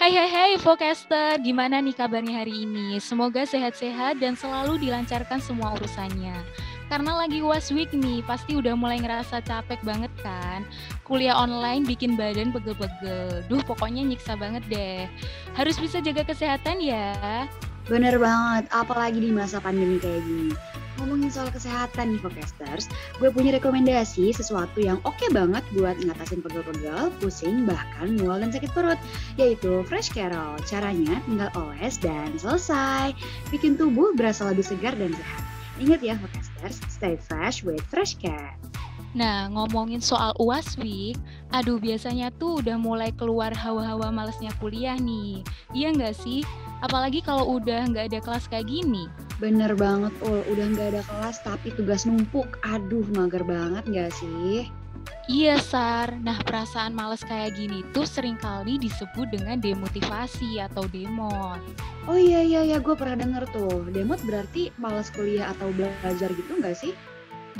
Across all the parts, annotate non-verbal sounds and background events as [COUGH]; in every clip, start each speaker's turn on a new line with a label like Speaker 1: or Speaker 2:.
Speaker 1: Hai hai hai Focaster, gimana nih kabarnya hari ini? Semoga sehat-sehat dan selalu dilancarkan semua urusannya. Karena lagi was week nih, pasti udah mulai ngerasa capek banget kan? Kuliah online bikin badan pegel-pegel. Duh, pokoknya nyiksa banget deh. Harus bisa jaga kesehatan ya.
Speaker 2: Bener banget, apalagi di masa pandemi kayak gini ngomongin soal kesehatan nih podcasters, gue punya rekomendasi sesuatu yang oke okay banget buat ngatasin pegel-pegel, pusing, bahkan mual dan sakit perut, yaitu Fresh Carol. Caranya tinggal oles dan selesai. Bikin tubuh berasa lebih segar dan sehat. Ingat ya podcasters, stay fresh with Fresh Care.
Speaker 1: Nah, ngomongin soal UAS Week, aduh biasanya tuh udah mulai keluar hawa-hawa malesnya kuliah nih. Iya nggak sih? Apalagi kalau udah nggak ada kelas kayak gini.
Speaker 2: Bener banget, Ul. Udah nggak ada kelas tapi tugas numpuk. Aduh, mager banget nggak sih?
Speaker 1: Iya, Sar. Nah, perasaan males kayak gini tuh sering kali disebut dengan demotivasi atau demot.
Speaker 2: Oh iya, iya, iya. Gue pernah denger tuh. Demot berarti males kuliah atau belajar gitu nggak sih?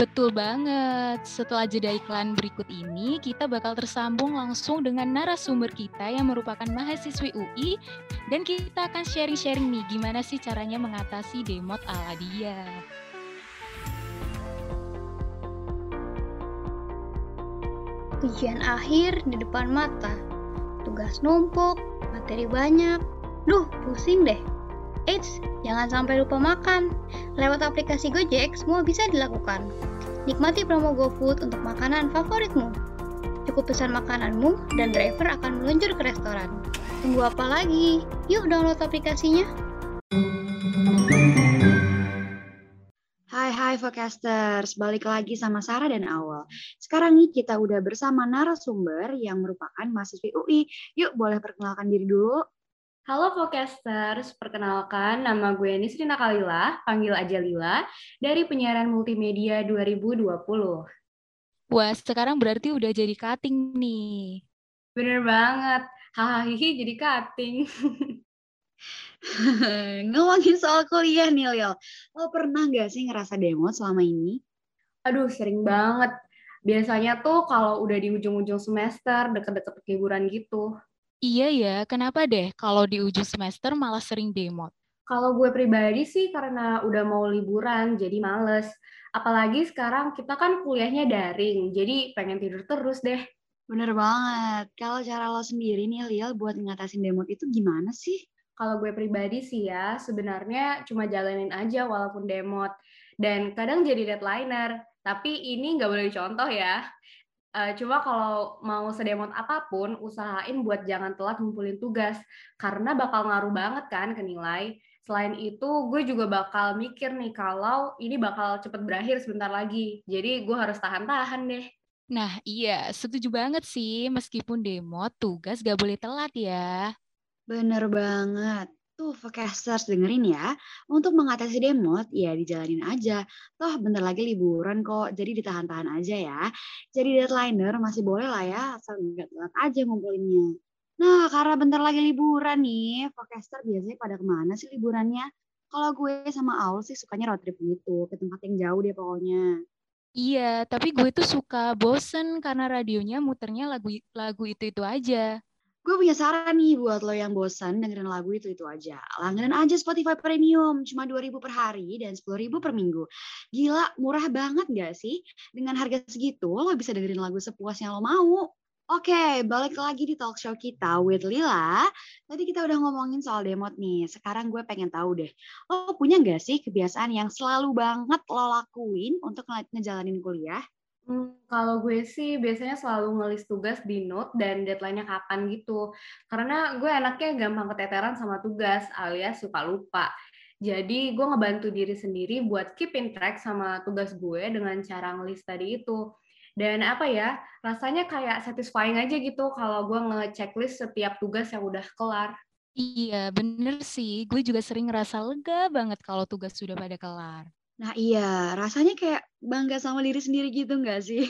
Speaker 1: Betul banget. Setelah jeda iklan berikut ini, kita bakal tersambung langsung dengan narasumber kita yang merupakan mahasiswi UI dan kita akan sharing-sharing nih gimana sih caranya mengatasi demot ala dia.
Speaker 3: Ujian akhir di depan mata. Tugas numpuk, materi banyak. Duh, pusing deh. Eits, jangan sampai lupa makan. Lewat aplikasi Gojek, semua bisa dilakukan. Nikmati promo GoFood untuk makanan favoritmu. Cukup pesan makananmu dan driver akan meluncur ke restoran. Tunggu apa lagi? Yuk download aplikasinya.
Speaker 2: Hai hai Vocasters, balik lagi sama Sarah dan Awal. Sekarang nih kita udah bersama narasumber yang merupakan mahasiswi UI. Yuk boleh perkenalkan diri dulu.
Speaker 4: Halo Vocasters, perkenalkan nama gue Nisrina Kalila, panggil aja Lila, dari penyiaran multimedia 2020.
Speaker 1: Wah, sekarang berarti udah jadi cutting nih.
Speaker 4: Bener banget, hahaha jadi cutting. [LAUGHS]
Speaker 2: Ngomongin soal kuliah nih, Lil. Lo pernah nggak sih ngerasa demo selama ini?
Speaker 4: Aduh, sering banget. Biasanya tuh kalau udah di ujung-ujung semester, deket-deket liburan gitu.
Speaker 1: Iya ya, kenapa deh kalau di ujung semester malah sering demot?
Speaker 4: Kalau gue pribadi sih karena udah mau liburan, jadi males. Apalagi sekarang kita kan kuliahnya daring, jadi pengen tidur terus deh.
Speaker 2: Bener banget. Kalau cara lo sendiri nih, Lil, buat ngatasin demot itu gimana sih?
Speaker 4: Kalau gue pribadi sih ya, sebenarnya cuma jalanin aja walaupun demot. Dan kadang jadi deadlineer. Tapi ini nggak boleh dicontoh ya. Uh, cuma kalau mau sedemot apa pun, usahain buat jangan telat ngumpulin tugas, karena bakal ngaruh banget kan ke nilai. Selain itu, gue juga bakal mikir nih kalau ini bakal cepet berakhir sebentar lagi. Jadi gue harus tahan-tahan deh.
Speaker 1: Nah iya, setuju banget sih. Meskipun demo, tugas gak boleh telat ya.
Speaker 2: Bener banget. Tuh, Vokasters dengerin ya. Untuk mengatasi demot, ya dijalanin aja. Toh bentar lagi liburan kok, jadi ditahan-tahan aja ya. Jadi deadlineer masih boleh lah ya, asal nggak telat aja ngumpulinnya. Nah, karena bentar lagi liburan nih, Vocaster biasanya pada ke mana sih liburannya? Kalau gue sama Aul sih sukanya road trip gitu, ke tempat yang jauh deh pokoknya.
Speaker 1: Iya, tapi gue tuh suka bosen karena radionya muternya lagu lagu itu-itu aja.
Speaker 2: Gue punya saran nih buat lo yang bosan dengerin lagu itu-itu aja. Langganan aja Spotify Premium, cuma 2000 per hari dan 10.000 per minggu. Gila, murah banget gak sih? Dengan harga segitu, lo bisa dengerin lagu sepuasnya lo mau. Oke, balik lagi di talk show kita with Lila. Tadi kita udah ngomongin soal demot nih. Sekarang gue pengen tahu deh, lo punya gak sih kebiasaan yang selalu banget lo lakuin untuk ngejalanin kuliah?
Speaker 4: Hmm, kalau gue sih biasanya selalu ngelis tugas di note dan deadline-nya kapan gitu. Karena gue anaknya gampang keteteran sama tugas alias suka lupa. Jadi gue ngebantu diri sendiri buat keep in track sama tugas gue dengan cara ngelis tadi itu. Dan apa ya, rasanya kayak satisfying aja gitu kalau gue nge-checklist setiap tugas yang udah kelar.
Speaker 1: Iya, bener sih. Gue juga sering ngerasa lega banget kalau tugas sudah pada kelar.
Speaker 2: Nah iya, rasanya kayak bangga sama diri sendiri gitu nggak sih?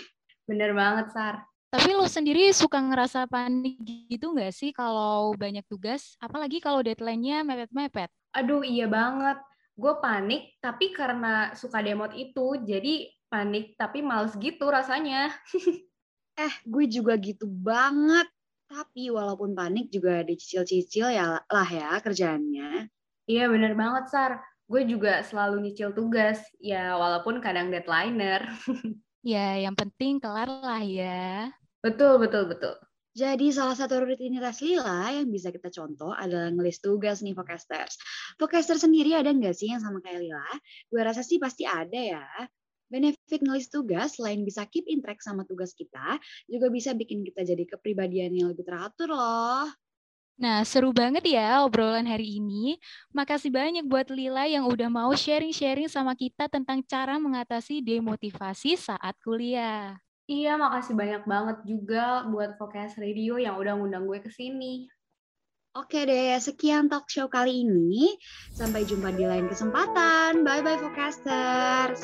Speaker 4: Bener banget, Sar.
Speaker 1: Tapi lo sendiri suka ngerasa panik gitu nggak sih kalau banyak tugas? Apalagi kalau deadline-nya mepet-mepet.
Speaker 4: Aduh, iya banget. Gue panik, tapi karena suka demot itu, jadi panik tapi males gitu rasanya. [LAUGHS]
Speaker 2: eh, gue juga gitu banget. Tapi walaupun panik juga dicicil-cicil ya lah ya kerjaannya.
Speaker 4: Iya bener banget, Sar. Gue juga selalu nyicil tugas, ya walaupun kadang deadlineer. [LAUGHS]
Speaker 1: ya, yang penting kelar lah ya.
Speaker 4: Betul, betul, betul.
Speaker 2: Jadi salah satu rutinitas Lila yang bisa kita contoh adalah ngelis tugas nih Vocasters. Vocaster sendiri ada nggak sih yang sama kayak Lila? Gue rasa sih pasti ada ya. Benefit ngelis tugas selain bisa keep in track sama tugas kita, juga bisa bikin kita jadi kepribadian yang lebih teratur loh.
Speaker 1: Nah, seru banget ya obrolan hari ini. Makasih banyak buat Lila yang udah mau sharing-sharing sama kita tentang cara mengatasi demotivasi saat kuliah.
Speaker 4: Iya, makasih banyak banget juga buat Focus Radio yang udah ngundang gue ke sini.
Speaker 2: Oke deh, sekian talk show kali ini. Sampai jumpa di lain kesempatan. Bye-bye, Focasters.